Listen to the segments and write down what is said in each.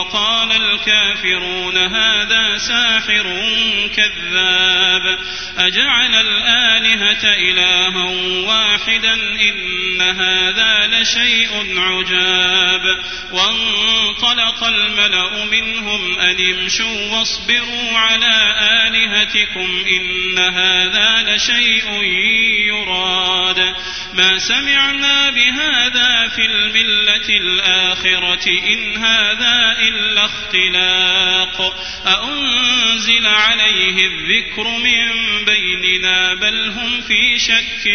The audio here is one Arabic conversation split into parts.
وقال الكافرون هذا ساحر كذاب. أجعل الآلهة إلها واحدا إن هذا لشيء عجاب. وانطلق الملأ منهم أن امشوا واصبروا على آلهتكم إن هذا لشيء يراد. ما سمعنا بهذا في الملة الآخرة إن هذا إلا اختلاق. أأنزل عليه الذكر من بيننا بل هم في شك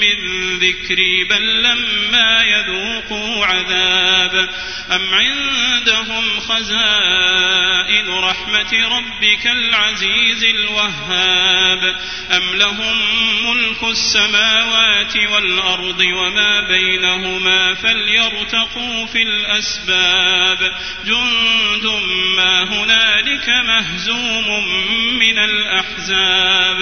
من ذكري بل لما يذوقوا عذاب أم عندهم خزائن رحمة ربك العزيز الوهاب أم لهم ملك السماوات والأرض وما بينهما فليرتقوا في الأسباب جند ما هنالك مهزوم من الأحزاب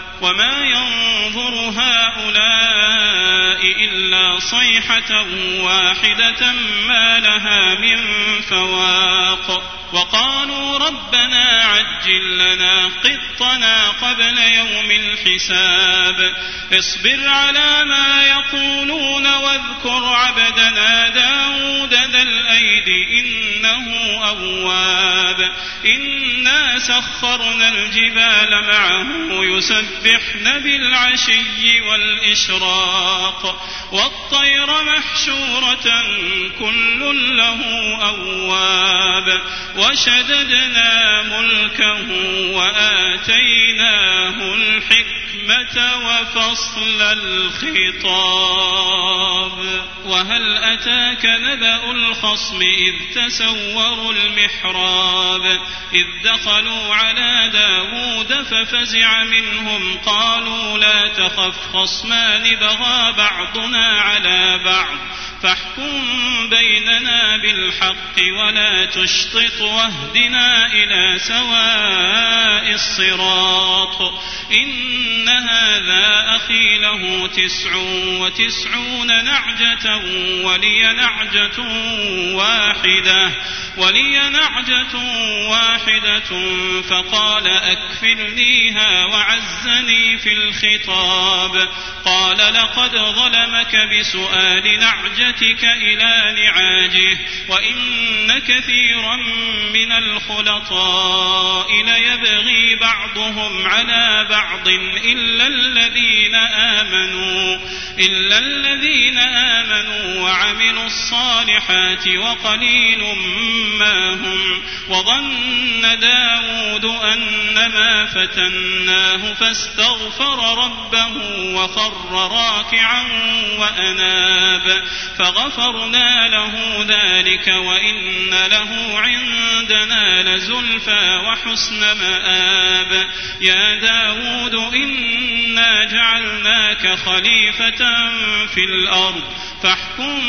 وما ينظر هؤلاء إلا صيحة واحدة ما لها من فواق وقالوا ربنا عجل لنا قطنا قبل يوم الحساب. اصبر على ما يقولون واذكر عبدنا داود ذا الأيد إنه أواب. إنا سخرنا الجبال معه يسبحن بالعشي والإشراق. والطير محشورة كل له أواب. وشددنا ملكه وآتيناه الحكمة وفصل الخطاب. وهل أتاك نبأ الخصم إذ تسوروا المحراب؟ إذ دخلوا على داود ففزع منهم قالوا لا تخف خصمان بغى بعضنا على بعض. فاحكم بيننا بالحق ولا تشطط واهدنا إلى سواء الصراط. إن هذا أخي له تسع وتسعون نعجة ولي نعجة واحدة ولي نعجة واحدة فقال أكفلنيها وعزني في الخطاب. قال لقد ظلمك بسؤال نعجتك إلى نعاجه وإن كثيرا من الخلطاء ليبغي بعضهم على بعض إلا الذين آمنوا إلا الذين آمنوا وعملوا الصالحات وقليل ما هم وظن داود أنما فتناه فاستغفر ربه وخر راكعا وأناب. فغفرنا له ذلك وإن له عندنا لزلفى وحسن مآب. يا داود إنا جعلناك خليفة في الأرض. فاحكم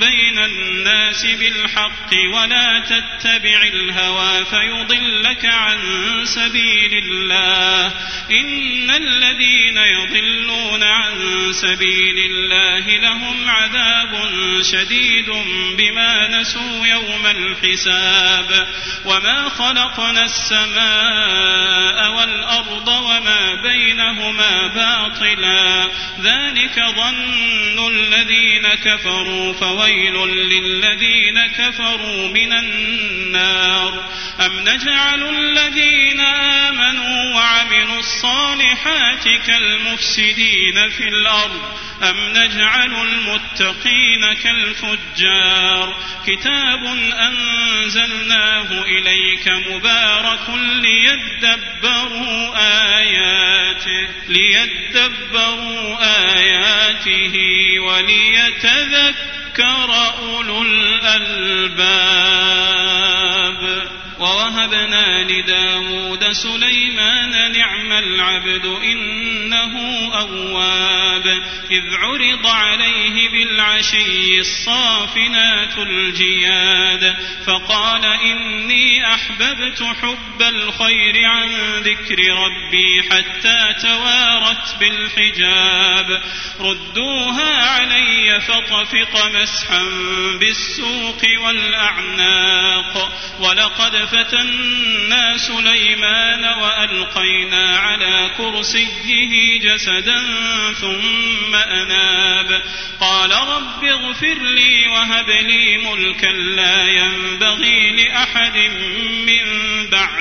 بين الناس بالحق ولا تتبع الهوى فيضلك عن سبيل الله. إن الذين يضلون عن سبيل الله لهم عذاب شديد بما نسوا يوم الحساب. وما خلقنا السماء والأرض وما بينهما باطلا. ذلك ظن الذين كفروا فويل للذين كفروا من النار. أم نجعل الذين آمنوا الصالحات كالمفسدين في الأرض أم نجعل المتقين كالفجار كتاب أنزلناه إليك مبارك ليدبروا آياته ليدبروا آياته وليتذكر أولو ووهبنا لداود سليمان نعم العبد إنه أواب إذ عرض عليه بالعشي الصافنات الجياد فقال إني أحببت حب الخير عن ذكر ربي حتى توارت بالحجاب ردوها علي فطفق مسحا بالسوق والأعناق ولقد فتنا سليمان وألقينا على كرسيه جسدا ثم أناب قال رب اغفر لي وهب لي ملكا لا ينبغي لأحد من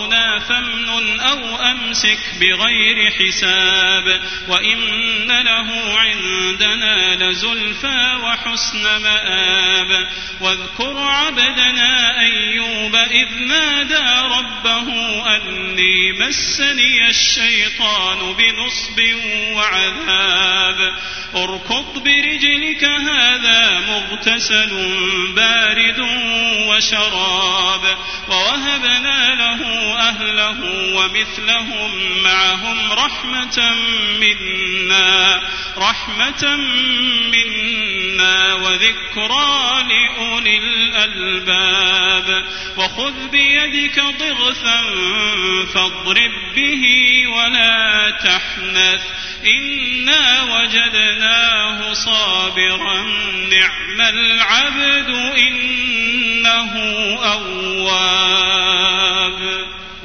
عطاؤنا فامنن أو أمسك بغير حساب وإن له عندنا لزلفى وحسن مآب واذكر عبدنا أيوب إذ نادى ربه أني مسني الشيطان بنصب وعذاب اركض برجلك هذا مغتسل بارد وشراب ووهبنا له أهله ومثلهم معهم رحمة منا رحمة منا وذكرى لأولي الألباب. وخذ بيدك ضغثا فاضرب به ولا تحنث. إنا وجدناه صابرا نعم العبد إنه أواب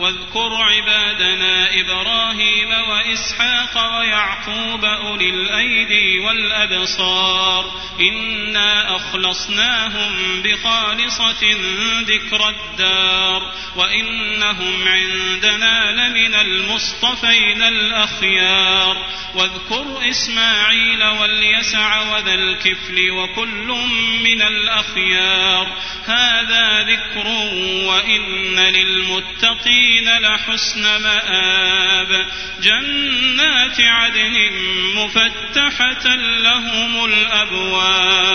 واذكر عبادنا إبراهيم وإسحاق ويعقوب أولي الأيدي والأبصار إنا أخلصناهم بخالصة ذكر الدار وإنهم عندنا لمن المصطفين الأخيار واذكر إسماعيل واليسع وذا الكفل وكل من الأخيار هذا ذكر وإن للمتقين لحسن مآب. جنات عدن مفتحة لهم الأبواب.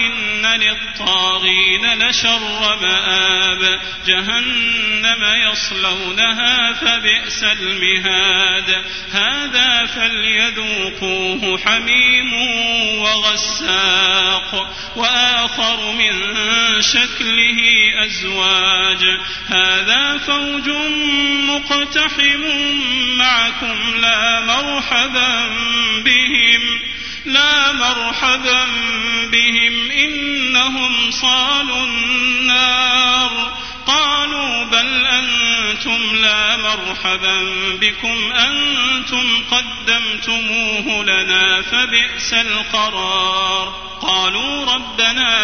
للطاغين لشر مآب جهنم يصلونها فبئس المهاد. هذا فليذوقوه حميم وغساق. وآخر من شكله أزواج. هذا فوج مقتحم معكم لا مرحبا بهم. لا مرحبا بهم إنهم صالوا النار. قالوا بل أنتم لا مرحبا بكم أنتم قدمتموه لنا فبئس القرار.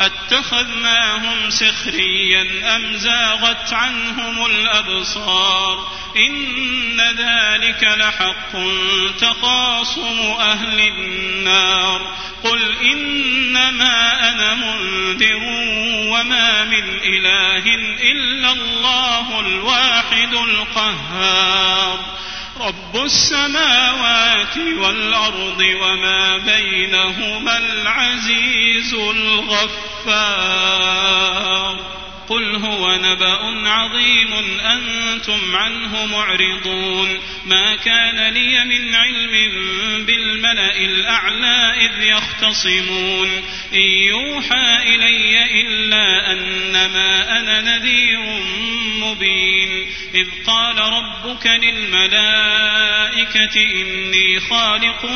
أتخذناهم سخريا أم زاغت عنهم الأبصار إن ذلك لحق تخاصم أهل النار قل إنما أنا منذر وما من إله إلا الله الواحد القهار رب السماوات والأرض وما بينهما العزيز الغفار. نبأ عظيم أنتم عنه معرضون. ما كان لي من علم بالملأ الأعلى إذ يختصمون. إن يوحى إلي إلا أنما أنا نذير مبين. إذ قال ربك للملائكة إني خالق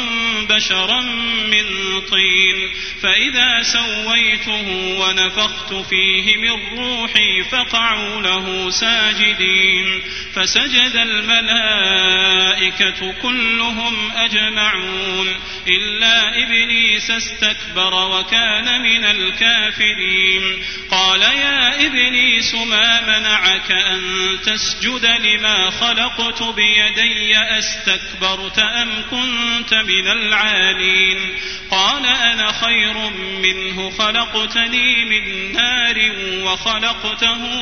بشرا من طين. فإذا سويته ونفخت فيه من روحي فقعوا له ساجدين فسجد الملائكة كلهم أجمعون إلا إبليس استكبر وكان من الكافرين قال يا إبليس ما منعك أن تسجد لما خلقت بيدي أستكبرت أم كنت من العالين قال أنا خير منه خلقتني من نار وخلقته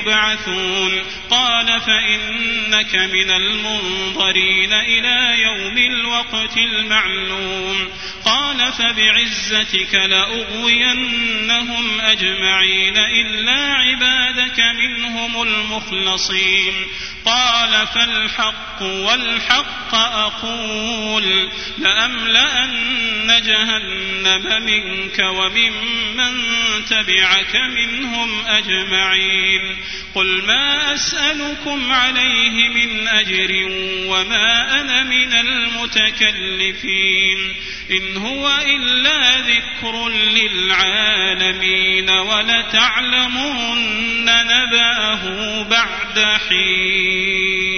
يبعثون. قال فإنك من المنظرين إلى يوم الوقت المعلوم. قال فبعزتك لأغوينهم أجمعين إلا عبادك منهم المخلصين. قال فالحق والحق أقول. لأملأن جهنم منك وممن تبعك منهم أجمعين. قل ما أسألكم عليه من أجر وما أنا من المتكلفين. إن هو إلا ذكر للعالمين ولتعلمن نبأه بعد حين.